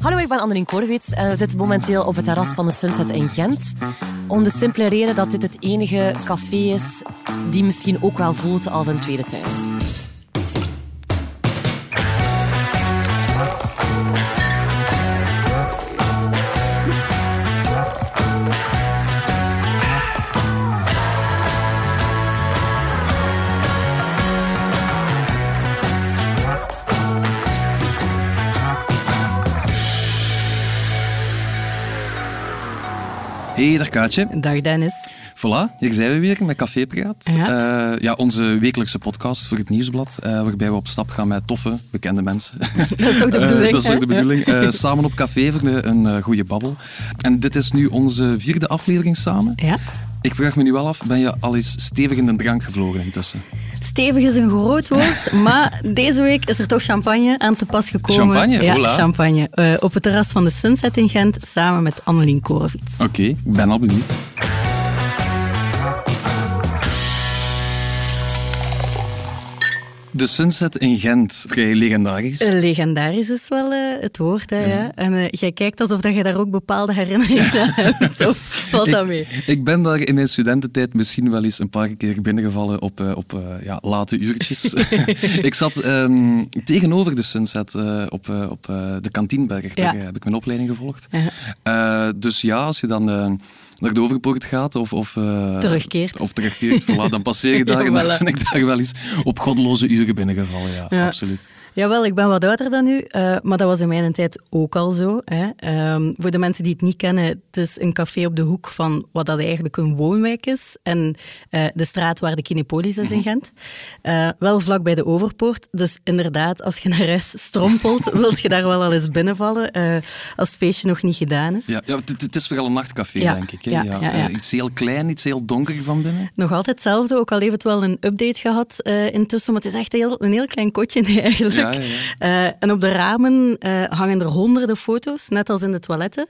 Hallo, ik ben Annelien Korwits en we zitten momenteel op het terras van de Sunset in Gent. Om de simpele reden dat dit het enige café is die misschien ook wel voelt als een tweede thuis. Daar Kaatje. Dag Dennis. Voilà, hier zijn we weer met Café Praat. Ja. Eh, ja, onze wekelijkse podcast voor het Nieuwsblad, eh, waarbij we op stap gaan met toffe, bekende mensen. Dat is toch de Eh, bedoeling? dat is ook de bedoeling. Samen op café voor een, een goede babbel. En dit is nu onze vierde aflevering samen. Ja. Ik vraag me nu wel af, ben je al eens stevig in de drank gevlogen intussen? Stevig is een groot woord, maar deze week is er toch champagne aan te pas gekomen. Champagne? Ja, champagne. Eh, op het terras van de Sunset in Gent, samen met Annelien Korvits. Oké, ik ben al benieuwd. De Sunset in Gent, vrij legendarisch. Eh, Legendarisch is wel eh, het woord, hè, ja. En eh, jij kijkt alsof dat je daar ook bepaalde herinneringen aan hebt. Of valt dat mee? Ik, ik ben daar in mijn studententijd misschien wel eens een paar keer binnengevallen op, op ja, late uurtjes. ik zat ehm, tegenover de Sunset op, op de Kantienberg. Daar Ja. heb ik mijn opleiding gevolgd. Dus ja, als je dan naar de Overpoort gaat of... of eh, Terugkeert. Of terugkeert, voilà, dan passeer je daar Ja, en dan voilà. ben ik daar wel eens op goddeloze uren binnengevallen. Ja, Ja. absoluut. Jawel, ik ben wat ouder dan u, eh, maar dat was in mijn tijd ook al zo. Hè. Ehm, voor de mensen die het niet kennen, het is een café op de hoek van wat dat eigenlijk een woonwijk is en eh, de straat waar de Kinepolis is in Gent. Eh, wel vlak bij de Overpoort, dus inderdaad, als je naar huis strompelt, wilt je daar wel al eens binnenvallen, als het feestje nog niet gedaan is. Ja, ja, het, het is vooral een nachtcafé, Ja, denk ik. Hè? ja, iets heel klein, iets heel donker van binnen. Nog altijd hetzelfde, ook al heeft het wel een update gehad eh, intussen, maar het is echt heel, een heel klein kotje eigenlijk. Ja, ja, Eh, en op de ramen eh, hangen er honderden foto's, net als in de toiletten,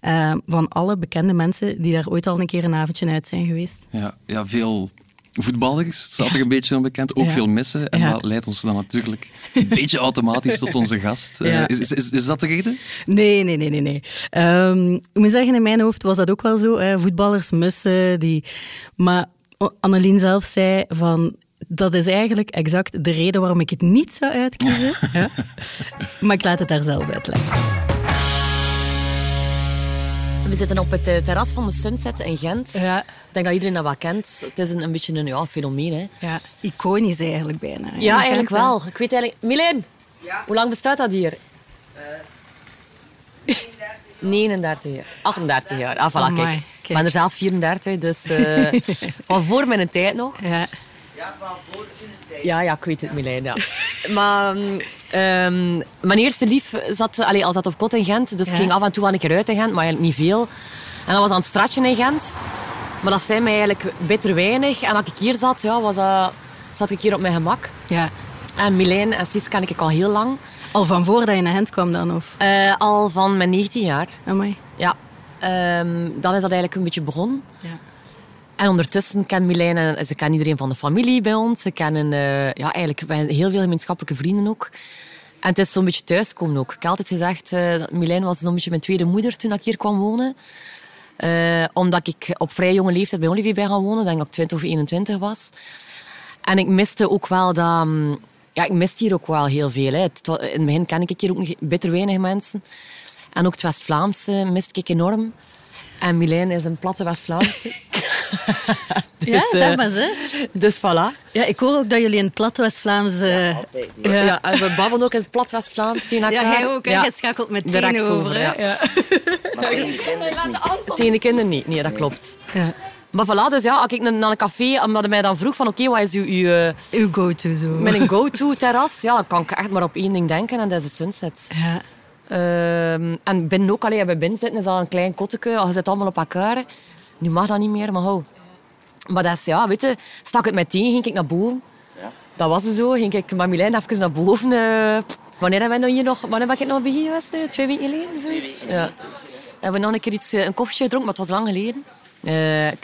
eh, van alle bekende mensen die daar ooit al een keer een avondje uit zijn geweest. Ja, ja veel voetballers staat er een beetje onbekend. Ook veel missen. En dat leidt ons dan natuurlijk een beetje automatisch tot onze gast. Is, is, is dat de reden? Nee, nee, nee, nee. nee. Ehm, ik moet zeggen, in mijn hoofd was dat ook wel zo. Hè. Voetballers missen, die... Maar Annelien zelf zei van... Dat is eigenlijk exact de reden waarom ik het niet zou uitkiezen. Ja. Maar ik laat het daar zelf uitleggen. We zitten op het eh, terras van de Sunset in Gent. Ja. Ik denk dat iedereen dat wel kent. Het is een, een beetje een ja, fenomeen. Hè. Ja, iconisch eigenlijk bijna. Ja, In eigenlijk Gent, wel. Ik weet eigenlijk... Milen, hoe lang bestaat dat hier? 39 jaar. 38 jaar. Ah, voilà, kijk. Ik ben er zelf 34, dus eh, van voor mijn tijd nog. Ja. Ja, ja, ik weet het, Milijn, ja. Maar mm, ehm, mijn eerste lief zat, allee, al zat op kot in Gent, dus ik ging af en toe aan een keer uit in Gent, maar eigenlijk niet veel. En dat was aan het stratje in Gent. Maar dat zei mij eigenlijk bitter weinig. En als ik hier zat, ja, was dat, zat ik hier op mijn gemak. ja. En Milijn en Sis ken ik al heel lang. Al van voordat je naar Gent kwam dan? Of? Eh, al van mijn 19 jaar. Amai. Ja. Ehm, dan is dat eigenlijk een beetje begonnen. Ja. En ondertussen kent Milijn en ze kennen iedereen van de familie bij ons. Ze kennen eh, ja, eigenlijk heel veel gemeenschappelijke vrienden ook. En het is zo'n beetje thuiskomen ook. Ik heb altijd gezegd, eh dat Milijn was zo'n beetje mijn tweede moeder toen ik hier kwam wonen. Eh, omdat ik op vrij jonge leeftijd bij Olivier ben gaan wonen. Denk dat ik 20 of 21 was. En ik miste ook wel dat... mm, Ja, ik miste hier ook wel heel veel. Hè. In het begin ken ik hier ook bitter weinig mensen. En ook het West-Vlaamse miste ik enorm. En Milijn is een platte West-Vlaamse. ja, Dus, zeg eh, maar ze. Dus voilà. Ja, ik hoor ook dat jullie in het plat West-Vlaams... eh, Ja, Ja. en we babbelen ook in het plat West-Vlaams tegen Ja, elkaar. jij ook. hè? Jij schakelt meteen Direct over. over, hè? ja. Ja. Tegen de kinderen niet. Nee, dat klopt. Ja. Maar voilà, dus ja, als ik naar een café, omdat hij mij dan vroeg van oké, wat is uw, uw, eh, Uw go-to zo. mijn go-to terras? Ja, dan kan ik echt maar op één ding denken en dat is de Sunset. Ja. Ehm, en binnen ook, alleen bij binnen zitten is al een klein kotteke. Je zit allemaal op elkaar. Nu mag dat niet meer, maar hou. Maar dat is, ja, weet je, stak het meteen, ging ik naar boven. Dat was zo. Ging ik met Milijn even naar boven. eh, wanneer nou hier nog, wanneer ben ik nog bij hier geweest? eh, Twee weken geleden, zoiets? Ja. Hebben we nog een keer iets, eh, een koffietje gedronken, maar het was lang geleden.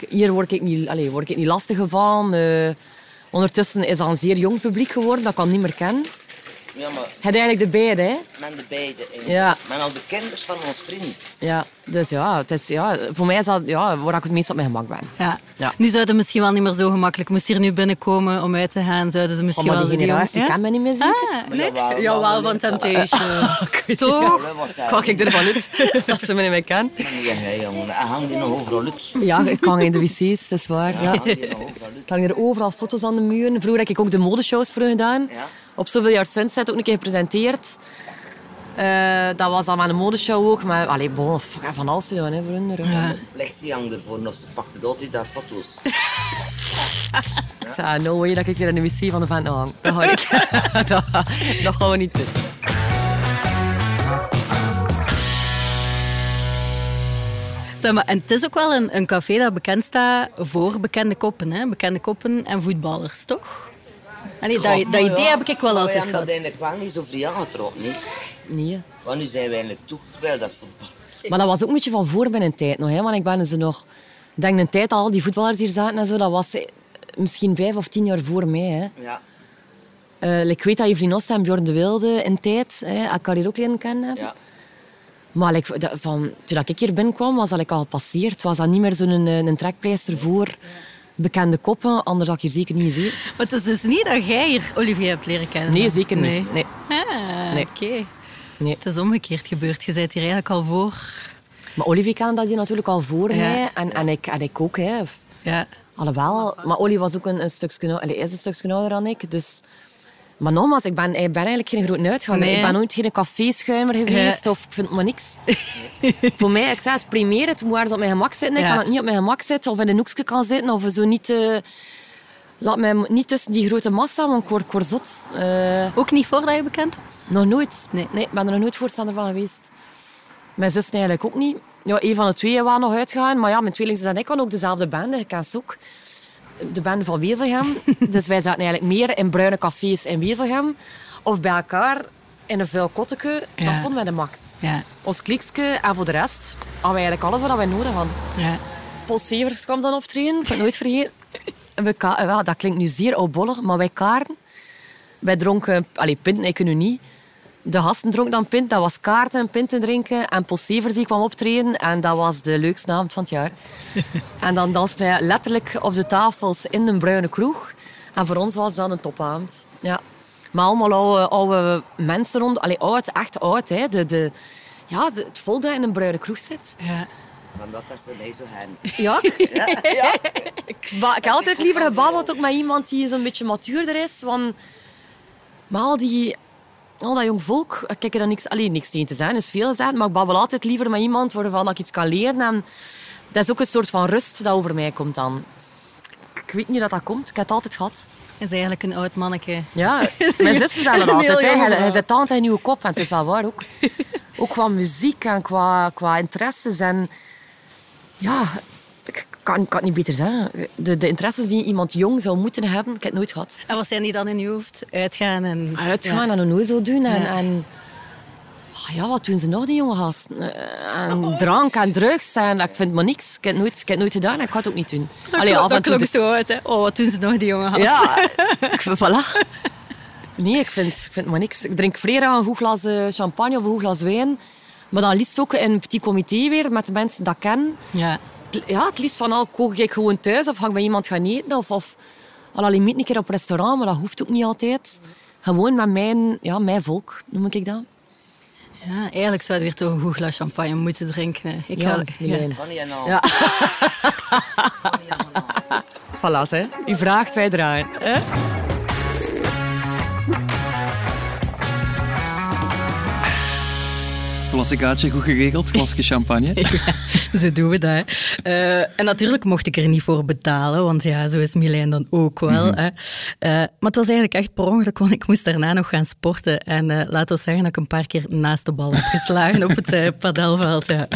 Hier word ik niet, allez, word ik niet lastig gevallen. Ondertussen is dat een zeer jong publiek geworden, dat ik al niet meer ken. Ja, maar Het eigenlijk de beide, hè? met de beide. hè. Ja. Met al de kinders van ons vriend. Ja, dus ja, het is, ja voor mij is dat ja, waar ik het meest op mijn gemak ben. Ja. Ja. Nu zou het misschien wel niet meer zo gemakkelijk. Moest hier nu binnenkomen om uit te gaan, zouden ze Oh, misschien maar wel die die generatie jongen- kan mij niet meer zeker. Ah, nee? Jawel, Jawel, wel, van nee. Temptation. Toch? Ja, Kan hij? ik ervan uit dat ze me niet meer kennen? Ja, hij, jongen. Hij hangt hier nog overal uit. Ja, ik hang in de wc's, dat is waar. Ja, Ja. hangt hier nog overal uit. Ik hang er overal foto's aan de muren. Vroeger heb ik ook de modeshows voor gedaan. Ja. Op zoveel jaar Sunset ook een keer gepresenteerd. Eh, dat was dan met een modeshow ook. Maar allee, bon, van alles gedaan hè, voor hun. Ja. Plexi hangt ervoor of ze pakte altijd daar foto's. Ik zei, no way dat ik hier in de wc van de vent hang. Dat, ga ik. dat, dat gaan we niet doen. Zeg maar, en het is ook wel een, een café dat bekend staat voor bekende koppen. Hè? Bekende koppen en voetballers, toch? Allee, dat, dat idee heb ik wel maar altijd gehad. dat eigenlijk wel niet zo vrij aangetrokken. niet? Nee. Want nu zijn we eigenlijk toe, terwijl dat voetbal. Maar dat was ook een beetje van voor mijn tijd nog. Hè? Want ik ben ze nog... Ik denk een tijd al, die voetballers hier zaten en zo, dat was eh, misschien vijf of tien jaar voor mij. Hè? Ja, Eh, ik weet dat Evelien Osta en Bjorn de Wilde in tijd hè, elkaar hier ook leren kennen hebben. ja. Maar like, dat- van, toen ik hier binnenkwam, was dat al gepasseerd. Was dat niet meer zo'n een, een trekpleister voor bekende koppen. Anders had ik hier zeker niet gezien. Maar het is dus niet dat jij hier Olivier hebt leren kennen? Nee, zeker niet. Nee. Ah, Nee. oké. Nee. Het is omgekeerd gebeurd. Je bent hier eigenlijk al voor. Maar Olivier kende dat hier natuurlijk al voor Ja. mij. En, en, ik, en ik ook. Hè. Ja. Alhoewel, maar Olly was ook een, een stukje, is een stukje ouder dan ik. Dus... Maar nogmaals, ik ben, ik ben eigenlijk geen grote uitganger. Nee. Ik ben nooit geen caféschuimer geweest of ik vind maar niks. Voor mij, ik zei het, primeer het moet ergens op mijn gemak zitten. Ik Ja. kan het niet op mijn gemak zitten of in een hoekje kan zitten of zo niet... eh, laat mij niet tussen die grote massa, want ik word, ik word zot. Eh, Ook niet voordat je bekend was? nog nooit. Nee. ik ben er nog nooit voorstander van geweest. Mijn zus eigenlijk ook niet. Ja, een van de twee waren nog uitgegaan. Maar ja, mijn tweelingzus en ik hadden ook dezelfde band. Je kent ze ook. De band van Wevelgem. dus wij zaten eigenlijk meer in bruine cafés in Wevelgem. Of bij elkaar in een vuil kotteke. Ja. Dat vonden wij de max. Ja. Ons kliksje. En voor de rest hadden wij eigenlijk alles wat wij nodig hadden. ja. Paul Severs kwam dan optreden. Ik het nooit vergeten. En we wel, dat klinkt nu zeer oudbollig, maar wij kaarten. Wij dronken... Allee, pinten, ik nu niet. De gasten dronken dan pint. Dat was kaarten en pinten drinken. En Paul Severs die kwam optreden. En dat was de leukste avond van het jaar. en dan dansten wij letterlijk op de tafels in een bruine kroeg. En voor ons was dat een topavond. Ja. Maar allemaal oude, oude mensen rond. Allee, oud, echt oud. Hè. De, de, ja, de- het volk dat in een bruine kroeg zit. ja. Want dat is mij zo handig. Ja, ik, ba- ik heb altijd liever gebabbeld ook met iemand die zo'n beetje matuurder is. Want maar al, die, al dat jong volk, ik kijk er dan niks, alleen niks tegen te zijn, is veel gezegd, maar ik babbel altijd liever met iemand waarvan ik iets kan leren. En dat is ook een soort van rust dat over mij komt dan. Ik weet niet dat dat komt, ik heb het altijd gehad. is eigenlijk een oud manneke. Ja, mijn zussen zijn dat Een altijd. hè. Hij, hij zit altijd in nieuwe kop en het is wel waar ook. Ook qua muziek en qua, qua interesses. En ja, kan, ik kan het niet beter zeggen. De, de interesses die iemand jong zou moeten hebben, ik heb het nooit gehad. En wat zijn die dan in je hoofd? Uitgaan en... Uitgaan en een nooit zo doen. En, Ja. en ah ja, wat doen ze nog, die jonge gasten? Eh, En drank en drugs. En, ik vind maar niks. Ik heb het nooit, ik heb nooit gedaan en ik ga het ook niet doen. Dat, Allee, en dat klonk de- zo uit, hè. Oh, wat doen ze nog, die jongen gasten? Ja, ik vind, voilà. Nee, ik vind, ik vind maar niks. Ik drink vrijdag een goed glas eh, champagne of een goed glas wijn. Maar dan liefst ook in een petit comité weer met de mensen dat ik ken. Ja. Het- Ja, het liefst van al kook ik gewoon thuis of ga ik bij iemand gaan eten. Of, of al een keer op restaurant, maar dat hoeft ook niet altijd. Gewoon met mijn, ja, mijn volk, noem ik dat. ja, eigenlijk zou je weer toch een goed glas champagne moeten drinken. Ik Ja, niet nou. Ja. Voilà, hè. U vraagt, wij draaien. Hè? Klassikaatje goed geregeld, glasje champagne. Zo doen we dat. hè. Eh, en natuurlijk mocht ik er niet voor betalen, want ja, zo is Milijn dan ook wel. Mhm. hè. Eh, maar het was eigenlijk echt per ongeluk, want ik moest daarna nog gaan sporten. En eh laten we zeggen dat ik een paar keer naast de bal heb geslagen op het padelveld. Ja.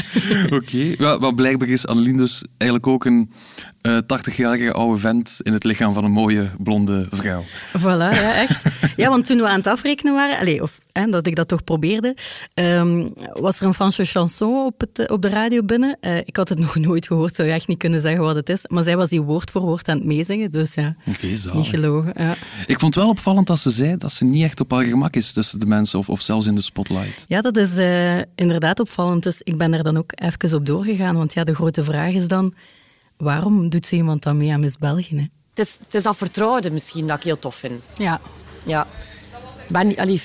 Oké, ja, maar blijkbaar is Annelien dus eigenlijk ook een eh 80-jarige oude vent in het lichaam van een mooie blonde vrouw. Voilà, ja, echt. Ja, want toen we aan het afrekenen waren, allez, of hè, dat ik dat toch probeerde, ehm, was er een Franse chanson op, het, op de radio binnen. Eh, ik had het nog nooit gehoord, zou je echt niet kunnen zeggen wat het is. Maar zij was die woord voor woord aan het meezingen, dus ja, zalig. niet gelogen. Ja. Ik vond het wel opvallend dat ze zei dat ze niet echt op haar gemak is tussen de mensen of, of zelfs in de spotlight. Ja, dat is eh, inderdaad opvallend. Dus ik ben er dan ook even op doorgegaan. Want ja, de grote vraag is dan, waarom doet zo iemand dan mee aan Miss België? Hè? Het is, het is dat vertrouwde misschien dat ik heel tof vind. Ja. Ja. Ik ben, allee,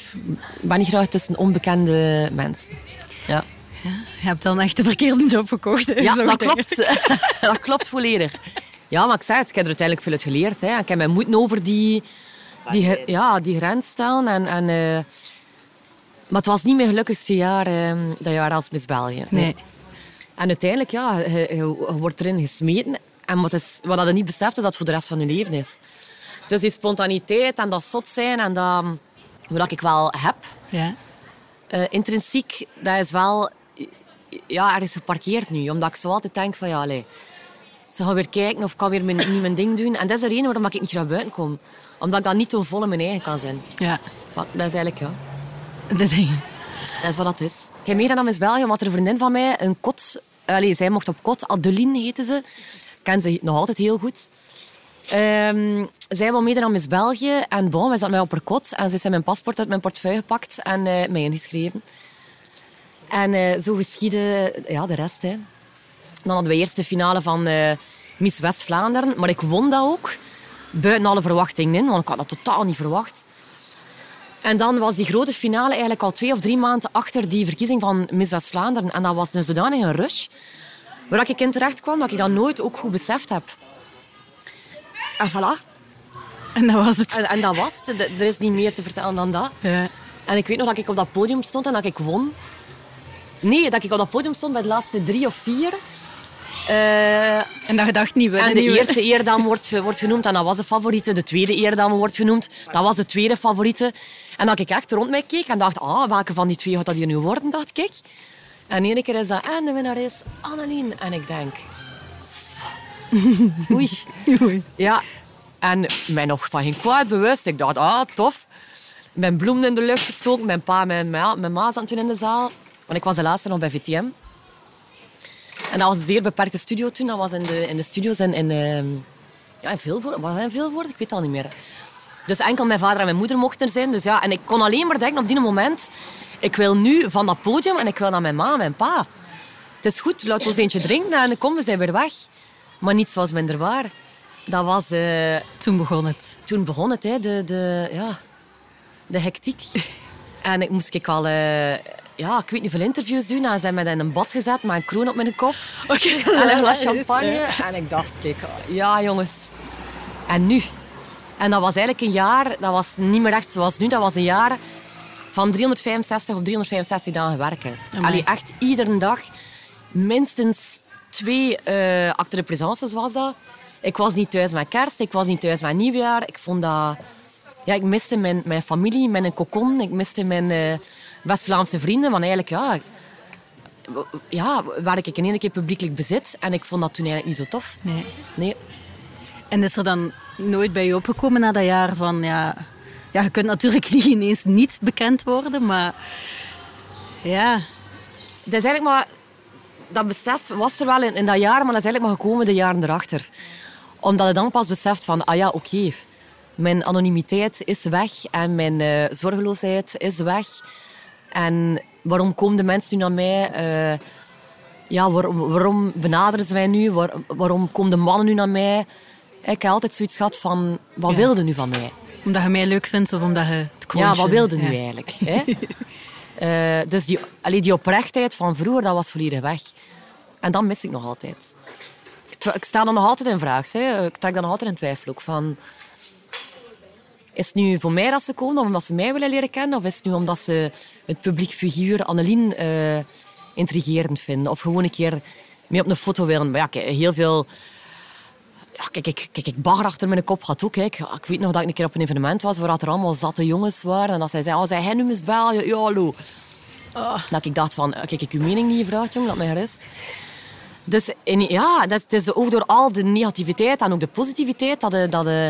ben niet graag tussen onbekende mensen. Ja, Je hebt dan echt de verkeerde job gekocht. hè, ja dat klopt. dat klopt volledig. Ja, maar ik zeg het, ik heb er uiteindelijk veel uit geleerd. Hè. Ik heb mijn moeten over die, die, ja, die grens stellen. En, en, eh, maar het was niet mijn gelukkigste jaar, eh, dat jaar als Miss België. Nee. En uiteindelijk, ja, je, je- je wordt erin gesmeten. En wat, is, wat je niet beseft, is dat het voor de rest van je leven is. Dus die spontaniteit en dat zot zijn en dat, wat ik wel heb, Ja. eh, intrinsiek, dat is wel ja, ergens geparkeerd nu. Omdat ik zo altijd denk van, ja, allee, ze gaan weer kijken of ik kan weer mijn, niet mijn ding doen. En dat is de reden waarom ik niet naar buiten kom. Omdat ik dan niet ten volle mijn eigen kan zijn. Ja. Dat is eigenlijk, ja, Dat dat is wat dat is. Heb meegedaan aan Miss België, omdat er een vriendin van mij een kot... Allee, zij mocht op kot, Adeline heette ze. Ken ze nog altijd heel goed. Ehm, zij wil meedoen aan Miss België. En bon, wij zaten mij op haar kot. En ze heeft mijn paspoort uit mijn portefeuille gepakt en eh, mij ingeschreven. En eh, zo geschiedde ja, de rest. Hè. Dan hadden we eerst de finale van eh, Miss West-Vlaanderen. Maar ik won dat ook. Buiten alle verwachtingen in, want ik had dat totaal niet verwacht. En dan was die grote finale eigenlijk al twee of drie maanden achter die verkiezing van Miss West-Vlaanderen. En dat was een zodanige rush waar ik in terecht kwam dat ik dat nooit ook goed beseft heb. En voilà. En dat was het. En, en dat was het. Er is niet meer te vertellen dan dat. Ja. En ik weet nog dat ik op dat podium stond en dat ik won. Nee, dat ik op dat podium stond bij de laatste drie of vier. Eh, En dat je dacht, niet winnen, en de eerste eerdame wordt, wordt genoemd en dat was de favoriete. De tweede eerdame wordt genoemd, dat was de tweede favoriete. En dat ik echt rond mij keek en dacht, ah, welke van die twee gaat dat hier nu worden, dacht ik. En ene keer is dat, en de winnaar is Annelien. En ik denk, oei. Oei. Ja, en mij nog van geen kwaad bewust. Ik dacht, ah, tof. Mijn bloemen in de lucht gestoken. Mijn pa en mijn, ma, mijn ma zaten toen in de zaal. Want ik was de laatste nog bij VTM. En dat was een zeer beperkte studio toen. Dat was in de, in de studio's in, in, ehm, ja, in Vilvoorde. Was dat in Vilvoorde? Ik weet het al niet meer. Dus enkel mijn vader en mijn moeder mochten er zijn. Dus ja, en ik kon alleen maar denken op die moment... Ik wil nu van dat podium en ik wil naar mijn ma en mijn pa. Het is goed, laat ons eentje drinken en kom, we zijn weer weg. Maar niets was minder waar. Dat was... eh, Toen begon het. toen begon het, hè, de, de, ja, de hectiek. En ik moest ik al, eh, ja, ik weet niet veel interviews doen. En ze hebben mij in een bad gezet met een kroon op mijn kop. En een glas champagne. En ik dacht, kijk, ja jongens. En nu? En dat was eigenlijk een jaar, dat was niet meer echt zoals nu. Dat was een jaar van 365 op 365 dagen werken. Amai. Allee, echt iedere dag. Minstens twee eh acte de présences was dat. Ik was niet thuis met kerst, ik was niet thuis met nieuwjaar. Ik vond dat... Ja, ik miste mijn, mijn familie, mijn kokon. Ik miste mijn eh, West-Vlaamse vrienden. Want eigenlijk, ja... Ja, waar ik in één keer publiekelijk bezit. En ik vond dat toen eigenlijk niet zo tof. Nee. Nee. En is er dan nooit bij je opgekomen na dat jaar van... Ja, ja, je kunt natuurlijk niet ineens niet bekend worden, maar... Ja, Het is eigenlijk maar... Dat besef was er wel in, dat jaar, maar dat is eigenlijk maar gekomen de jaren erachter. Omdat je dan pas beseft van, ah ja, oké. mijn anonimiteit is weg en mijn eh, zorgeloosheid is weg. En waarom komen de mensen nu naar mij? Eh, ja, waarom, waarom benaderen ze mij nu? Waar- waarom komen de mannen nu naar mij? Ik heb altijd zoiets gehad van, wat Ja. wilde nu van mij? omdat je mij leuk vindt of omdat je het Ja, wat wilde nu eigenlijk? Hè? Eh, dus die, allee, die oprechtheid van vroeger, dat was volledig weg. En dat mis ik nog altijd. Ik, sta dan nog altijd in vraag. Hè. Ik trek dan nog altijd in twijfel ook van... Is het nu voor mij dat ze komen, of omdat ze mij willen leren kennen? Of is het nu omdat ze het publiek figuur Annelien eh, intrigerend vinden? Of gewoon een keer mee op een foto willen? Maar ja, heel veel... Ja, kijk, ik, kijk, ik bagger achter mijn kop gehad ook. Kijk. Ik weet nog dat ik een keer op een evenement was waar er allemaal zatte jongens waren. En dat zij zeiden, oh, zij hen nu Miss België? Ja, hallo. Dat ik dacht van, kijk, ik uw mening niet gevraagd, jong, laat mij gerust. Dus ja, dat, het is ook door al de negativiteit en ook de positiviteit dat, eh, dat, eh,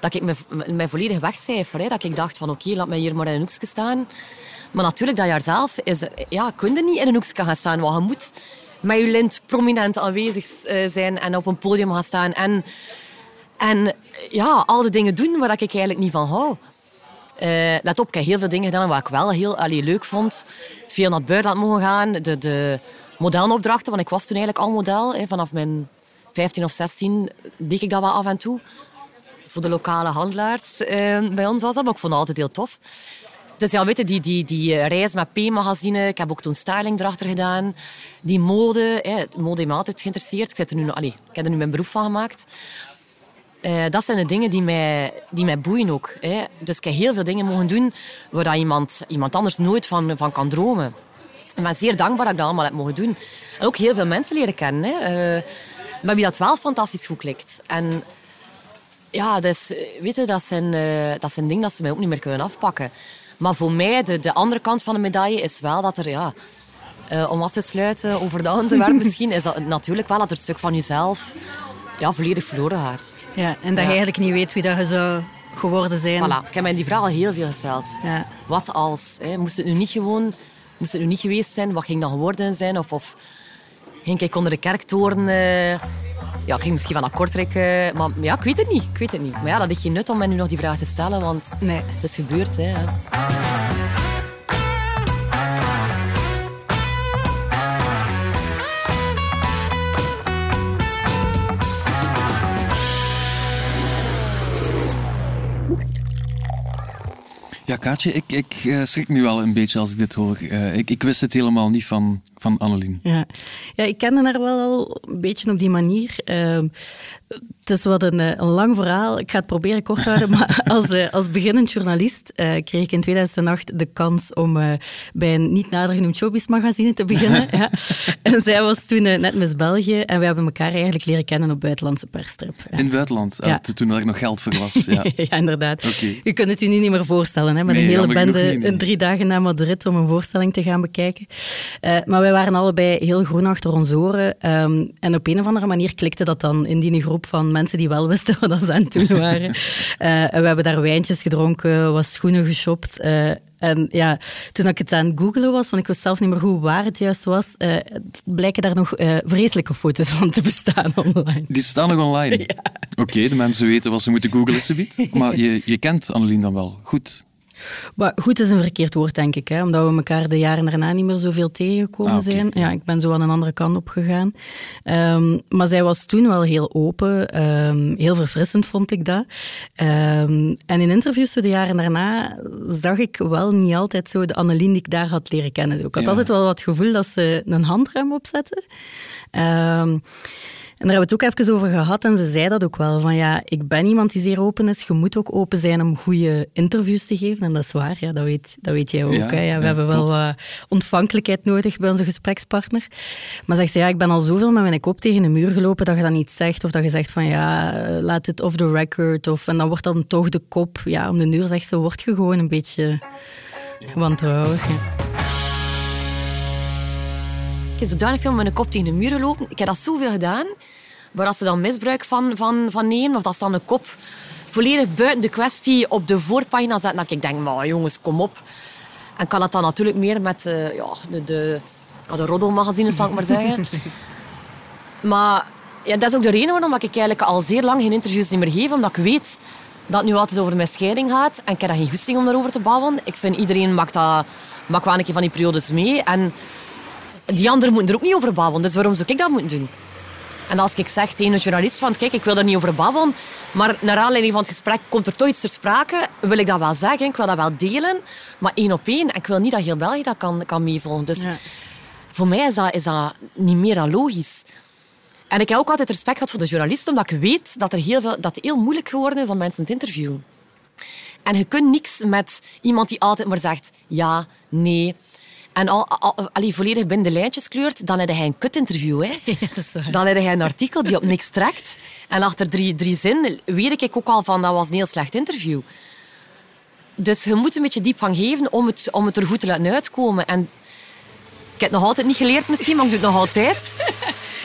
dat ik me, mij volledig wegcijfer. Hè. Dat ik dacht van, oké, laat mij hier maar in een hoekje staan. Maar natuurlijk, dat jaar zelf is, ja, kun je niet in een hoekje gaan staan. Want je moet met je lint prominent aanwezig eh, zijn en op een podium gaan staan. En, en ja, al de dingen doen waar ik eigenlijk niet van hou. Uh, let op, ik heb heel veel dingen gedaan wat ik wel heel allee, leuk vond. Veel naar het buitenland mogen gaan. De, de modelopdrachten, want ik was toen eigenlijk al model. Hè, vanaf mijn 15 of 16 deed ik dat wel af en toe. Voor de lokale handelaars uh, bij ons was dat, maar ik vond het altijd heel tof. Dus ja, weet je, die, die, die reis met P-magazine. Ik heb ook toen styling erachter gedaan. Die mode. Hè, mode heeft me altijd geïnteresseerd. Ik, er nu, ik heb er nu mijn beroep van gemaakt. Uh, dat zijn de dingen die mij, die mij boeien ook. Hè. Dus ik heb heel veel dingen mogen doen waar iemand, iemand anders nooit van, van kan dromen. Ik ben zeer dankbaar dat ik dat allemaal heb mogen doen. En ook heel veel mensen leren kennen. Hè. Uh, met wie dat wel fantastisch goed klikt. En ja, dus, weet je, dat, zijn, dat zijn dingen dat ze mij ook niet meer kunnen afpakken. Maar voor mij, de, de andere kant van de medaille is wel dat er... Ja, om af te sluiten over de onderwerp misschien, is dat natuurlijk wel dat er een stuk van jezelf ja, volledig verloren gaat. Ja, en dat je eigenlijk niet weet wie dat je zou geworden zijn. Voilà. Ik heb mij die vraag al heel veel gesteld. Ja. Wat als? Hè? Moest het nu niet gewoon... Moest het nu niet geweest zijn? Wat ging dan geworden zijn? Of, of ging ik onder de kerktoren... Uh, ja, ik ging misschien van akkoord trekken. Maar ja, ik weet het niet. Ik weet het niet. Maar ja, dat is geen nut om mij nu nog die vraag te stellen. Want nee. het is gebeurd. Hè. Ja, Kaatje, ik, ik uh, schrik nu wel een beetje als ik dit hoor. Uh, ik, ik wist het helemaal niet van, van Annelien. Ja. Ja, ik kende haar wel al een beetje op die manier. Uh, het is wat een, een, lang verhaal. Ik ga het proberen kort houden. maar als, als beginnend journalist kreeg ik in 2008 de kans om bij een niet nader genoemd showbiz magazine te beginnen. ja. En zij was toen net Miss België. En we hebben elkaar eigenlijk leren kennen op buitenlandse perstrip. Ja. In het buitenland? Ja. toen er nog geld voor was. Ja, ja inderdaad. Okay. Je kunt het je nu niet meer voorstellen. Hè, met een hele bende in drie dagen naar Madrid om een voorstelling te gaan bekijken. Maar wij waren allebei heel groen achter ons oren. Um, en op een of andere manier klikte dat dan in die groep van mensen die wel wisten wat ze aan het doen waren. uh, we hebben daar wijntjes gedronken, was schoenen geshopt. Uh, en ja, toen ik het aan het googelen was, want ik wist zelf niet meer hoe waar het juist was, uh, blijken daar nog uh, vreselijke foto's van te bestaan online. Die staan nog online? Ja. Oké, de mensen weten wat ze moeten googelen, subiet. Maar je, je kent Annelien dan wel goed? Maar goed is een verkeerd woord, denk ik. Hè? Omdat we elkaar de jaren daarna niet meer zoveel tegengekomen ah, zijn. Ja, ik ben zo aan een andere kant op gegaan. Um, maar zij was toen wel heel open. Um, heel verfrissend vond ik dat. Um, en in interviews de jaren daarna zag ik wel niet altijd zo de Annelien die ik daar had leren kennen. Ik had altijd wel wat gevoel dat ze een handrem opzette. En daar hebben we het ook even over gehad en ze zei dat ook wel. Van ja, ik ben iemand die zeer open is. Je moet ook open zijn om goede interviews te geven. En dat is waar, ja, dat, weet, dat weet jij ook. Ja, hè? Ja, we hebben wel uh, ontvankelijkheid nodig bij onze gesprekspartner. Maar zegt ze, ja, ik ben al zoveel met mijn kop tegen de muur gelopen dat je dat niet zegt. Of dat je zegt van ja, laat het off the record. Of, en dan wordt dan toch de kop. Ja, om de deur zegt ze, word je gewoon een beetje wantrouwig. Heb zodanig veel met mijn kop tegen de muur gelopen. Ik heb dat zoveel gedaan. Waar als ze dan misbruik van, van, van nemen, of dat ze dan een kop volledig buiten de kwestie op de voorpagina zetten, dat ik denk, maar jongens, kom op. En kan dat dan natuurlijk meer met uh, ja, de, de, de roddelmagazines, zal ik maar zeggen. maar ja, dat is ook de reden waarom ik eigenlijk al zeer lang geen interviews meer geef, omdat ik weet dat het nu altijd over mijn scheiding gaat. En ik heb daar geen goesting om daarover te bouwen. Ik vind iedereen maakt, dat, maakt wel een keer van die periodes mee. En die anderen moeten er ook niet over babbelen. Dus waarom zou ik dat moeten doen? En als ik zeg tegen een journalist van kijk, ik wil er niet over babbelen, maar naar aanleiding van het gesprek komt er toch iets ter sprake, wil ik dat wel zeggen, ik wil dat wel delen, maar één op één. En ik wil niet dat heel België dat kan, kan meevolgen. Dus voor mij is dat, is dat niet meer dan logisch. En ik heb ook altijd respect gehad voor de journalist, omdat ik weet dat, er heel veel, dat het heel moeilijk geworden is om mensen te interviewen. En je kunt niks met iemand die altijd maar zegt ja, nee, en al, al, volledig binnen de lijntjes kleurt, dan heb hij een kutinterview. Hè. Ja, dan heb hij een artikel die op niks trekt. En achter drie, drie zinnen weet ik ook al van dat was een heel slecht interview. Dus je moet een beetje diepgang geven om het, om het er goed te laten uitkomen. En ik heb het nog altijd niet geleerd misschien, maar ik doe het nog altijd.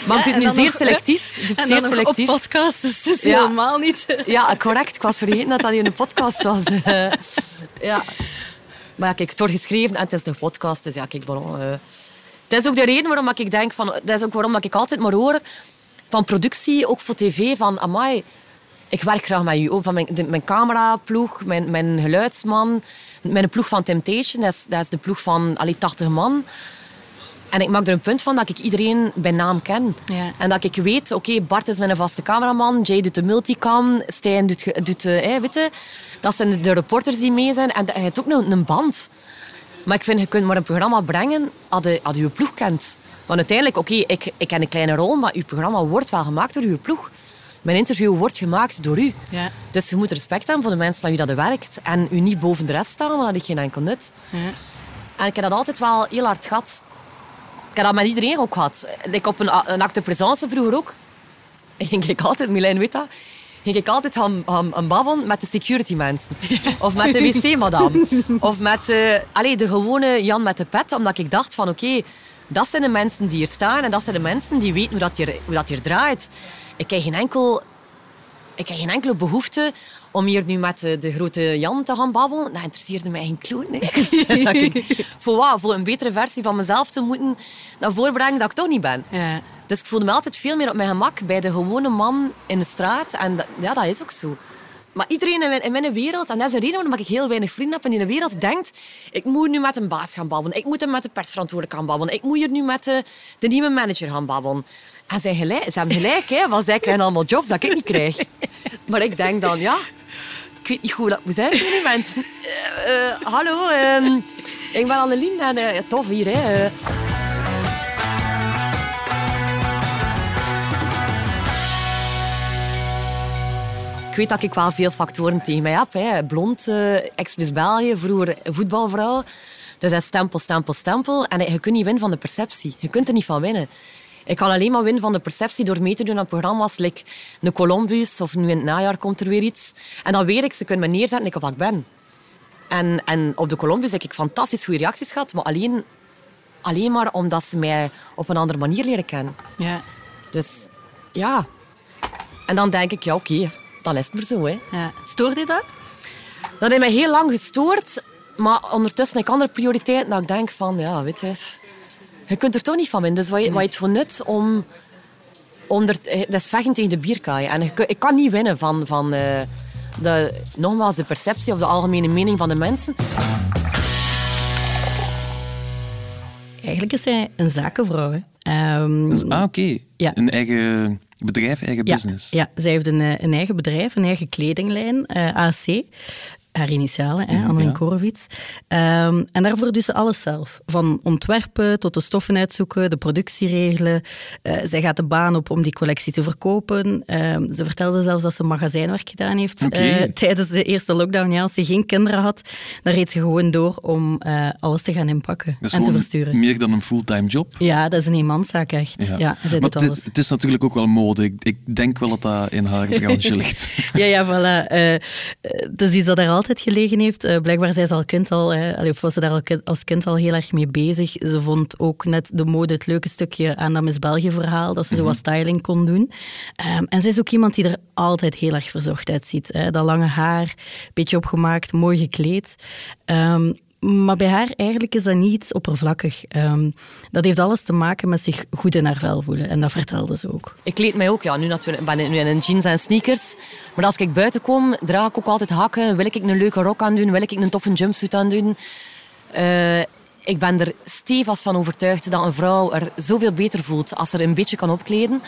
Maar ik doe het nu zeer selectief. Doe het zeer selectief. op podcast, dus het is helemaal niet... Ja, correct. Ik was vergeten dat dat in een podcast was. ja. Maar kijk, het wordt geschreven en het is een podcast. Dus ja, kijk, eh. Het is ook de reden waarom ik denk van... Dat is ook waarom ik altijd maar hoor van productie, ook voor tv, van amai, ik werk graag met u. Van mijn, de, mijn cameraploeg, mijn, mijn geluidsman, mijn ploeg van Temptation, dat is, dat is de ploeg van allee, 80 man. En ik maak er een punt van dat ik iedereen bij naam ken. Ja. En dat ik weet, oké, Bart is mijn vaste cameraman, Jay doet de multicam, Stijn doet, doet de, hè, weet je, dat zijn de reporters die mee zijn. En je hebt ook een, een band. Maar ik vind, je kunt maar een programma brengen als je, als je je ploeg kent. Want uiteindelijk, oké, ik, ik ken een kleine rol, maar je programma wordt wel gemaakt door je ploeg. Mijn interview wordt gemaakt door u. Ja. Dus je moet respect hebben voor de mensen met wie dat werkt. En u niet boven de rest staan, want dat heeft geen enkel nut. Ja. En ik heb dat altijd wel heel hard gehad. Ik heb dat met iedereen ook gehad. Ik op een, een acte présence vroeger ook. Ging ik altijd, Milijn weet dat, ging ik altijd gaan, gaan, gaan babbelen met de security mensen. Of met de wc-madame. Of met allee, de gewone Jan met de pet. Omdat ik dacht van oké, dat zijn de mensen die hier staan. En dat zijn de mensen die weten hoe dat hier, hoe dat hier draait. Ik heb geen enkel ik heb geen enkele behoefte om hier nu met de, de grote Jan te gaan babbelen. Dat interesseerde mij geen kloot. Nee. voor wat? Voor een betere versie van mezelf te moeten naar voren brengen dat ik toch niet ben. Ja. Dus ik voelde me altijd veel meer op mijn gemak bij de gewone man in de straat. En dat, ja, dat is ook zo. Maar iedereen in mijn, in mijn wereld, en dat is de reden waarom ik heel weinig vrienden heb in die wereld, denkt, ik moet nu met een baas gaan babbelen. Ik moet hem met de persverantwoordelijke gaan babbelen. Ik moet hier nu met de, de nieuwe manager gaan babbelen. En zij gelijk, ze hebben gelijk, hè, want zij krijgen allemaal jobs dat ik niet krijg. Maar ik denk dan, ja, ik weet niet hoe dat moet zijn voor die mensen. Eh, eh, hallo, ehm, ik ben Annelien en eh, tof hier. Hè. Ik weet dat ik wel veel factoren tegen mij heb. Hè. Blond, ex-Miss België, vroeger voetbalvrouw. Dus dat stempel, stempel, stempel. En je kunt niet winnen van de perceptie. Je kunt er niet van winnen. Ik kan alleen maar winnen van de perceptie door mee te doen aan programma's. Like een Columbus of nu in het najaar komt er weer iets. En dan weet ik, ze kunnen me neerzetten ik op wat ik ben. En, en op de Columbus heb ik fantastisch goede reacties gehad. Maar alleen, alleen maar omdat ze mij op een andere manier leren kennen. Ja. Dus ja. En dan denk ik, ja oké, dan is het weer zo. Hè. Ja. Stoorde je dat? Dat heeft mij heel lang gestoord. Maar ondertussen heb ik andere prioriteiten. Dat ik denk van, ja, weet je... Je kunt er toch niet van winnen. Dus wat je, wat je het voor nut om... om er, eh, dat is vechten tegen de bierkaai. En ik kan niet winnen van... van eh, de, nogmaals, de perceptie of de algemene mening van de mensen. Eigenlijk is zij een zakenvrouw. Hè. Ehm, ah, oké. Ja. Een eigen bedrijf, eigen ja, business. Ja, zij heeft een, eh, een eigen bedrijf, een eigen kledinglijn, eh AC. Haar initialen, hè, Annelien ja. Korowits. Ehm, en daarvoor doet ze alles zelf. Van ontwerpen tot de stoffen uitzoeken, de productie regelen. Eh, zij gaat de baan op om die collectie te verkopen. Ehm, ze vertelde zelfs dat ze magazijnwerk gedaan heeft eh, tijdens de eerste lockdown. Ja, als ze geen kinderen had, dan reed ze gewoon door om eh, alles te gaan inpakken en te versturen. meer dan een fulltime job. Ja, dat is een eenmanszaak echt. Ja, zij maar doet het, alles. is, het is natuurlijk ook wel mode. Ik, ik denk wel dat dat in haar branche ligt. Ja, ja, voilà. Het is iets dat haar altijd gelegen heeft. Eh, blijkbaar ze al kind al, allee, of was ze daar al als kind al heel erg mee bezig. Ze vond ook net de mode het leuke stukje aan dat Miss België-verhaal, dat ze zo wat styling kon doen. Ehm, en ze is ook iemand die er altijd heel erg verzorgd uitziet. Hè. Dat lange haar, beetje opgemaakt, mooi gekleed. Ehm, maar bij haar eigenlijk is dat niet iets oppervlakkig. Ehm, dat heeft alles te maken met zich goed in haar vel voelen. En dat vertelde ze ook. Ik kleed mij ook, ja, nu natuurlijk, ik ben nu in jeans en sneakers. Maar als ik buiten kom, draag ik ook altijd hakken. Wil ik een leuke rok aan doen? Wil ik een toffe jumpsuit aan doen? Eh, ik ben er stevast van overtuigd dat een vrouw er zoveel beter voelt als ze er een beetje kan opkleden.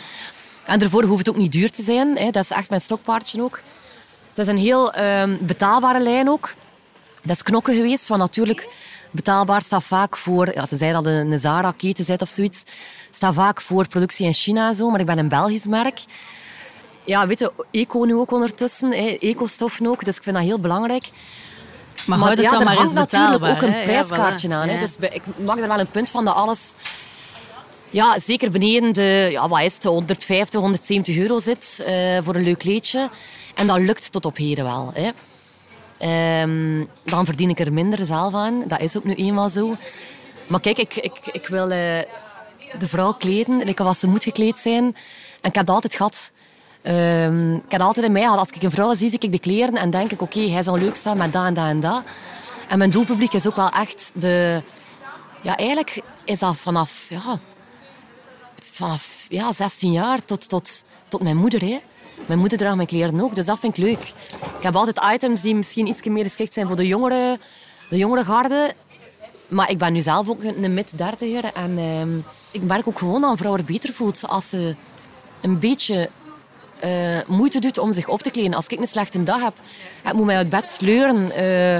En daarvoor hoeft het ook niet duur te zijn. Hè. Dat is echt mijn stokpaardje ook. Het is een heel ehm, betaalbare lijn ook. Dat is knokken geweest, want natuurlijk betaalbaar staat vaak voor, ja, tenzij dat een, Zara-keten zit of zoiets, staat vaak voor productie in China en zo, maar ik ben een Belgisch merk. Ja, weet je, eco nu ook ondertussen, hè, ecostoffen ook, dus ik vind dat heel belangrijk. Maar, houd het ja, dan er maar hangt natuurlijk ook een hè. Ja, prijskaartje voilà. aan. Hè. Ja. Dus ik mag er wel een punt van dat alles... Ja, zeker beneden de, ja, wat is het, 150, 170 euro zit eh, voor een leuk kleedje. En dat lukt tot op heden wel. Hè. Ehm, dan verdien ik er minder zelf aan. Dat is ook nu eenmaal zo. Maar kijk, ik, ik, ik wil eh, de vrouw kleden, like als ze moet gekleed zijn. En ik heb altijd gehad. Ehm, ik heb altijd in mij gehad, als ik een vrouw zie, zie ik de kleren en denk ik, oké, hij zou leuk staan met dat en dat en dat. En mijn doelpubliek is ook wel echt de... Ja, eigenlijk is dat vanaf... Ja, vanaf ja, 16 jaar tot, tot, tot mijn moeder. Hè. Mijn moeder draagt mijn kleren ook, dus dat vind ik leuk. Ik heb altijd items die misschien iets meer geschikt zijn voor de jongere, de jongere garde. Maar ik ben nu zelf ook een mid-dertiger. En ehm, ik merk ook gewoon dat een vrouw het beter voelt als ze een beetje eh, moeite doet om zich op te kleden. Als ik een slechte dag heb, ik moet mij uit bed sleuren. eh,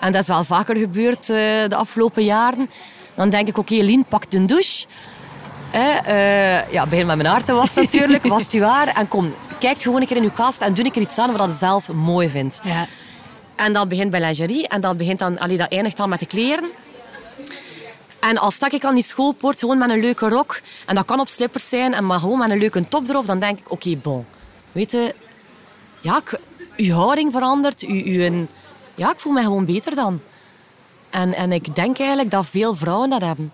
en dat is wel vaker gebeurd eh, de afgelopen jaren. Dan denk ik, oké, Lien, pak de douche. Ja, begin met mijn haar te wassen natuurlijk, was je waar. En kom, kijk gewoon een keer in je kast en doe een keer iets aan wat je zelf mooi vindt. Ja. En dat begint bij lingerie en dat, begint dan, allee, dat eindigt dan met de kleren. En als stak ik aan die schoolpoort gewoon met een leuke rok, en dat kan op slippers zijn, en maar gewoon met een leuke top erop, dan denk ik, oké, bon. Weet je, ja, ik, uw houding verandert, uw, uw, ja, ik voel me gewoon beter dan. En, en ik denk eigenlijk dat veel vrouwen dat hebben.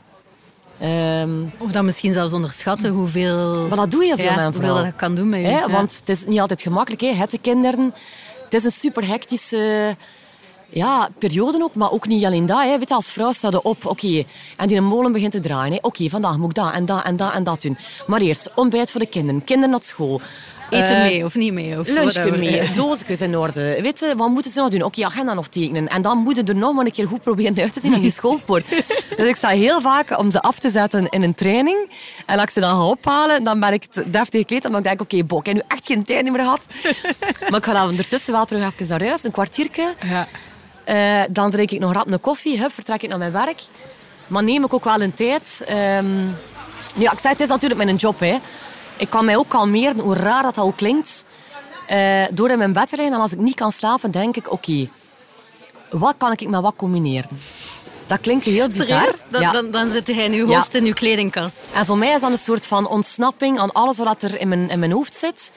Ehm, Of dat misschien zelfs onderschatten hoeveel... maar dat doe je veel ja, hoeveel dat kan doen met je. Want het is niet altijd gemakkelijk. Hè. Het de kinderen. Het is een super hectische ja, periode ook, maar ook niet alleen dat. Hè. Weet je, als vrouw staat je op, oké, en die molen begint te draaien. hè. Oké, vandaag moet ik dat en dat en dat en dat doen. Maar eerst ontbijt voor de kinderen, kinderen naar school. Eten Eh, mee of niet mee? Of Lunchje mee, doosjes in orde. Weet je, wat moeten ze nog doen? Oké, agenda nog tekenen. En dan moeten er nog maar een keer goed proberen uit te zien aan die schoolpoort. dus ik sta heel vaak om ze af te zetten in een training. En als ik ze dan ga ophalen, dan ben ik deftig gekleed. En dan denk ik, oké, Bo, ik heb nu echt geen tijd meer gehad. maar ik ga dan ondertussen wel terug even naar huis, een kwartiertje. Ja. Eh, dan drink ik nog rap een koffie, hup, vertrek ik naar mijn werk. Maar neem ik ook wel een tijd. Ehm, nu, ja, ik zeg, het is natuurlijk mijn job. Hè. Ik kan mij ook kalmeren, hoe raar dat, dat ook klinkt. eh, door in mijn bed te liggen. En als ik niet kan slapen, denk ik, oké, wat kan ik met wat combineren? Dat klinkt heel bizar. Dan, Ja. dan, dan zit hij in uw Ja. hoofd in uw kledingkast. En voor mij is dat een soort van ontsnapping aan alles wat er in mijn, in mijn hoofd zit.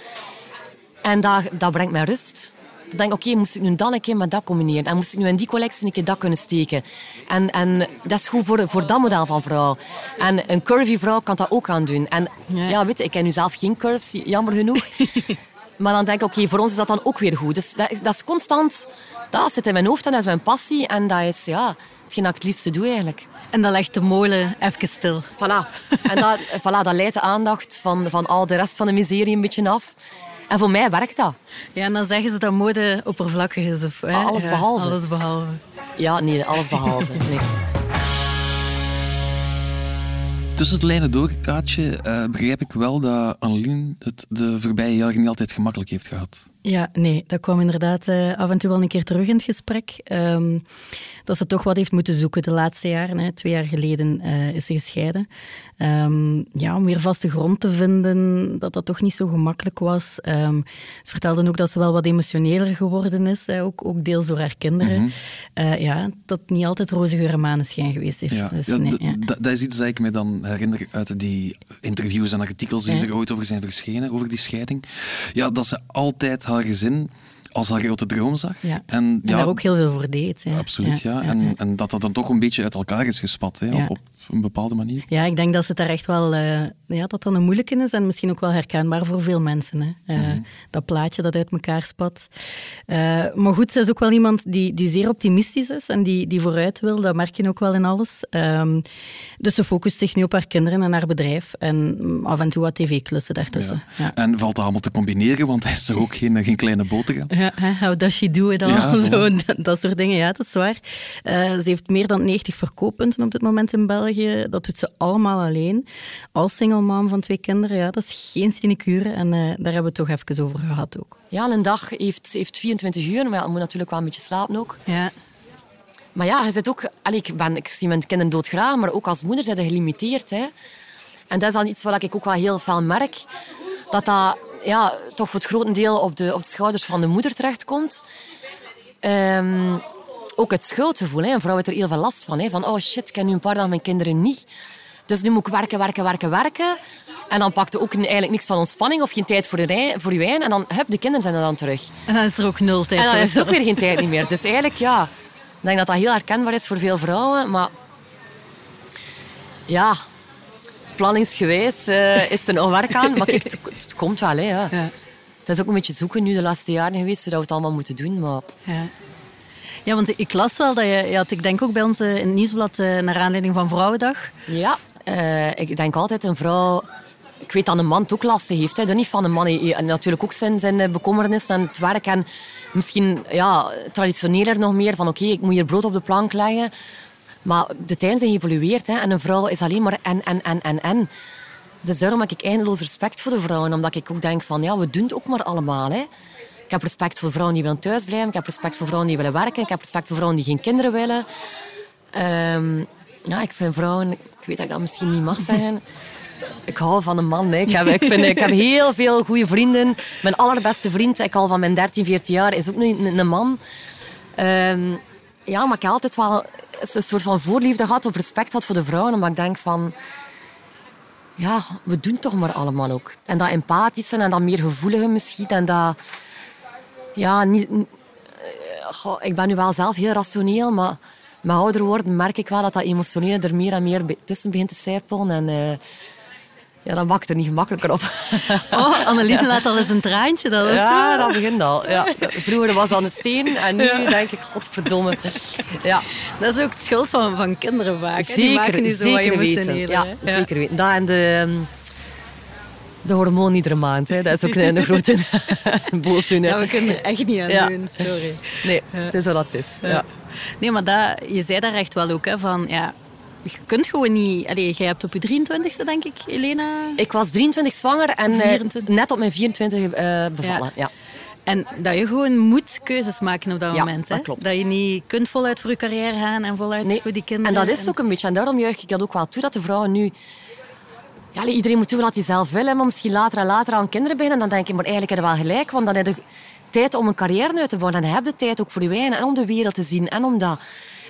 En dat, dat brengt mij rust. Dan denk ik, oké, moest ik nu dan een keer met dat combineren? En moest ik nu in die collectie een keer dat kunnen steken? En, en dat is goed voor, voor dat model van vrouw. En een curvy vrouw kan dat ook aan doen. En Ja. ja, weet je, ik ken nu zelf geen curves, jammer genoeg. maar dan denk ik, oké, voor ons is dat dan ook weer goed. Dus dat, is- dat is constant, dat zit in mijn hoofd en dat is mijn passie. En dat is ja, hetgeen dat ik het liefste doe eigenlijk. En dan legt de molen even stil. Voilà. En dat, voilà, dat leidt de aandacht van, van al de rest van de miserie een beetje af. En voor mij werkt dat. Ja, en dan zeggen ze dat mode oppervlakkig is. Of, hè? Alles Ja, behalve. Alles behalve. Ja, nee, alles behalve. Nee. Tussen de lijnen door, Kaatje, eh, begrijp ik wel dat Annelien het de voorbije jaren niet altijd gemakkelijk heeft gehad. Ja, nee, dat kwam inderdaad eh, af en toe wel een keer terug in het gesprek. Ehm, dat ze toch wat heeft moeten zoeken de laatste jaren. Hè. Twee jaar geleden eh, is ze gescheiden. Ehm, ja, om weer vaste grond te vinden, dat dat toch niet zo gemakkelijk was. Ehm, ze vertelde ook dat ze wel wat emotioneler geworden is, hè, ook, ook deels door haar kinderen. Eh, ja, dat niet altijd roze geur maneschijn geweest heeft. Ja, Dus, ja, nee, ja. dat is iets dat ik me dan herinner uit die interviews en artikels die er ooit over zijn verschenen, over die scheiding. Ja, dat ze altijd haar gezin als haar grote droom zag. Ja. En, daar ook heel veel voor deed. Hè. Absoluut, ja. ja, En, en dat dat dan toch een beetje uit elkaar is gespat, hè, op een bepaalde manier. Ja, ik denk dat het daar echt wel eh, ja, dat dat een moeilijke is en misschien ook wel herkenbaar voor veel mensen. Hè. Eh, Mhm. Dat plaatje dat uit elkaar spat. Eh, maar goed, ze is ook wel iemand die, die zeer optimistisch is en die, die vooruit wil. Dat merk je ook wel in alles. Ehm, dus ze focust zich nu op haar kinderen en haar bedrijf en af en toe wat tv-klussen daartussen. Ja. Ja. En valt dat allemaal te combineren, want hij is toch ook geen, geen kleine boterham. Ja, how does she do it all? Ja, Zo, dat, dat soort dingen, ja, dat is waar. Ze heeft meer dan 90 verkooppunten op dit moment in België. Dat doet ze allemaal alleen. Als single mom van twee kinderen, ja, dat is geen sinecure. En eh, daar hebben we het toch even over gehad ook. Ja, een dag heeft, heeft 24 uur, maar je moet natuurlijk wel een beetje slapen ook. Ja, Maar ja, je zit ook... Allee, ik, ben, ik zie mijn kinderen doodgraag, maar ook als moeder zijn je gelimiteerd. Hè. En dat is dan iets wat ik ook wel heel veel merk. Dat dat ja, toch voor het grotendeel op de, op de schouders van de moeder terechtkomt. Ehm, ook het schuldgevoel. Hè. Een vrouw heeft er heel veel last van. Hè. Van, oh shit, ik heb nu een paar dagen mijn kinderen niet. Dus nu moet ik werken, werken, werken, werken. En dan pakt er ook eigenlijk niks van ontspanning of geen tijd voor, de rij, voor je wijn. En dan, hup, de kinderen zijn er dan terug. en dan is er ook nul tijd En dan voor is er ook weer geen tijd niet meer. Dus eigenlijk, ja, ik denk dat dat heel herkenbaar is voor veel vrouwen. Maar ja, planningsgewijs eh, is er nog werk aan. Maar kijk, het, komt wel. Hè, ja. Ja. Het is ook een beetje zoeken nu de laatste jaren geweest, hoe we het allemaal moeten doen. Maar Ja. Ja, want ik las wel dat je, je ik denk ook bij ons eh, in het nieuwsblad eh, naar aanleiding van Vrouwendag. Ja, eh, ik denk altijd een vrouw... Ik weet dat een man het ook lastig heeft. Hè. Dat niet van een man. Hij- natuurlijk ook zijn, zijn bekommernis en het werk. En misschien ja, traditioneler nog meer van oké, ik moet hier brood op de plank leggen. Maar de tijden zijn geëvolueerd. Hè. En een vrouw is alleen maar en, en, en, en, en. Dus daarom heb ik eindeloos respect voor de vrouwen. Omdat ik ook denk van, ja, we doen het ook maar allemaal. Hè. Ik heb respect voor vrouwen die willen thuisblijven. Ik heb respect voor vrouwen die willen werken. Ik heb respect voor vrouwen die geen kinderen willen. Ehm, ja, ik vind vrouwen... Ik weet dat ik dat misschien niet mag zeggen. Ik hou van een man. Ik, heb, ik, vind, ik heb heel veel goede vrienden. Mijn allerbeste vriend, ik al van mijn 13, 14 jaar, is ook een, een, man. Ehm, ja, maar ik heb altijd wel een soort van voorliefde gehad of respect gehad voor de vrouwen. Omdat ik denk van... Ja, we doen toch maar allemaal ook. En dat empathische en dat meer gevoelige misschien. En dat... Ja, niet... eh, goh, ik ben nu wel zelf heel rationeel, maar met ouder worden merk ik wel dat dat emotionele er meer en meer tussen begint te sijpelen. En eh, ja, dat maakt er niet gemakkelijker op. Oh, Anneliete laat al eens een traantje. Dat Ja, dat begint al. Ja. Vroeger was dat een steen en nu denk ik, godverdomme. Ja, Dat is ook de schuld van, van kinderen vaak. hè. Die zeker, maken die zo zeker weten. Ja, zeker weten. Dat en de, ehm, de hormoon iedere maand. Hè. Dat is ook een, een grote boosdoener. Ja, we kunnen er echt niet aan Ja. doen, sorry. Nee, het is wat dat is. Ja. Nee, maar dat, je zei daar echt wel ook, hè, van ja, je kunt gewoon niet... Allee, jij hebt op je 23e, denk ik, Elena... Ik was 23 zwanger en eh, 24. net op mijn 24 eh, bevallen. Ja. En dat je gewoon moet keuzes maken op dat Ja, moment. Hè? dat klopt. Dat je niet kunt voluit voor je carrière gaan en voluit Nee. voor die kinderen. En dat is ook een beetje. En daarom juich ik dat ook wel toe, dat de vrouwen nu... Ja, iedereen moet doen wat hij zelf wil, maar misschien later en later aan kinderen beginnen. Dan denk ik, maar eigenlijk heb je wel gelijk, want dan heb je tijd om een carrière uit te bouwen. En heb je tijd ook voor je wijn en om de wereld te zien en om dat.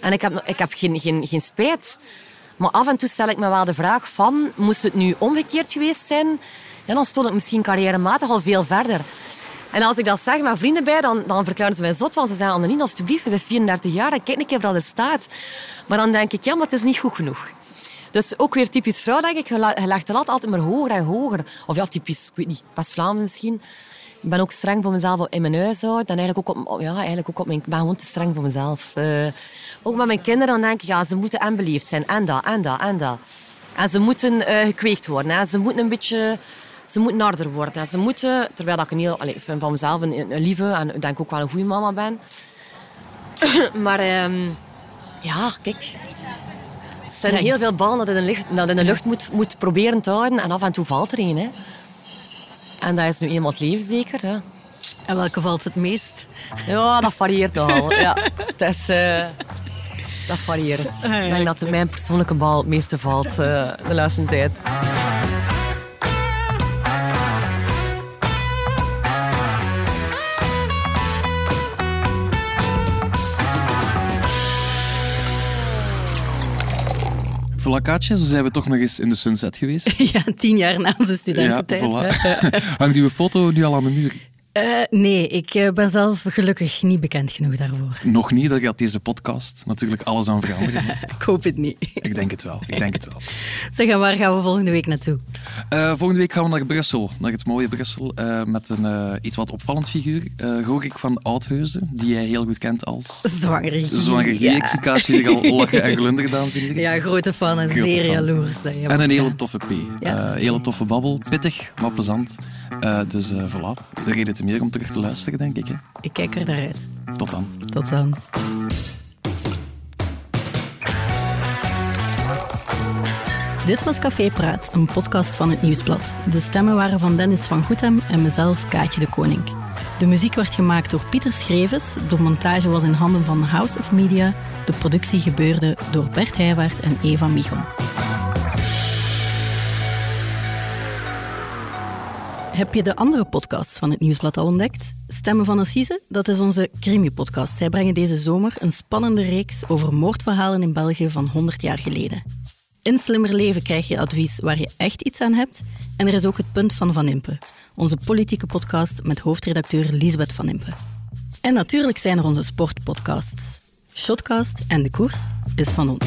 En ik heb, ik heb geen, geen, geen spijt. Maar af en toe stel ik me wel de vraag van, moest het nu omgekeerd geweest zijn, ja, dan stond ik misschien carrièrematig al veel verder. En als ik dat zeg met vrienden bij, dan, dan verklaren ze mij zot. Want ze zeggen, Annelien, alsjeblieft, je bent 34 jaar en kijk een keer wat er staat. Maar dan denk ik, ja, maar het is niet goed genoeg. Dus ook weer typisch vrouw, denk ik. Je legt de altijd maar hoger en hoger. Of ja, typisch, ik weet niet, West-Vlaanderen misschien. Ik ben ook streng voor mezelf in mijn huishouden. En eigenlijk ook op, ja, eigenlijk ook op mijn... Ik ben gewoon te streng voor mezelf. Eh, ook met mijn kinderen, dan denk ik, ja, ze moeten en zijn. En dat, en dat, en dat. En ze moeten eh, gekweekt worden. Hè. Ze moeten een beetje... Ze moeten harder worden. En ze moeten... Terwijl dat ik een heel... Allez, vind van mezelf een, lieve en ik denk ook wel een goede mama ben. maar ehm, ja, kijk... Er zijn heel veel ballen dat in de lucht, dat in de lucht moet, moet proberen te houden. En af en toe valt er een. Hè. En dat is nu eenmaal het leven zeker. Hè. En welke valt het meest? Ja, dat varieert nogal. Ja, het is, eh, dat varieert. Ik denk dat mijn persoonlijke bal het meeste valt eh, de laatste tijd. Voilà, Kaatje, zo zijn we toch nog eens in de Sunset geweest. ja, tien jaar na onze studententijd. voilà. hè. Hangt uw foto nu al aan de muur? Eh, nee, ik eh, ben zelf gelukkig niet bekend genoeg daarvoor. Nog niet, dat gaat deze podcast natuurlijk alles aan veranderen. Ik hoop het niet. ik denk het wel, ik denk het wel. Zeg, waar gaan we volgende week naartoe? Eh, volgende week gaan we naar Brussel, naar het mooie Brussel, met een iets wat opvallend figuur. Gorik van Oudheuzen, die jij heel goed kent als... Zwanger. Zwanger Ja. Ik hier al lachen en glunderen, dames en heren. Ja, grote fan en Grote zeer fan. jaloers. Dat je En een hele toffe P. Ja. Hele toffe babbel. Pittig, maar plezant. Eh, dus eh voilà, de reden te meer om terug te luisteren, denk ik. Hè. Ik kijk er naar uit. Tot dan. Tot dan. Dit was Café Praat, een podcast van het Nieuwsblad. De stemmen waren van Dennis van Goethem en mezelf, Kaatje de Koning. De muziek werd gemaakt door Pieter Schrevens, de montage was in handen van House of Media, de productie gebeurde door Bert Heijwaard en Eva Michon. Heb je de andere podcasts van het Nieuwsblad al ontdekt? Stemmen van Assise, dat is onze crimi-podcast. Zij brengen deze zomer een spannende reeks over moordverhalen in België van 100 jaar geleden. In Slimmer Leven krijg je advies waar je echt iets aan hebt. En er is ook het Punt van Van Impe, onze politieke podcast met hoofdredacteur Lisbeth Van Impe. En natuurlijk zijn er onze sportpodcasts. Shotcast en De Koers is van ons.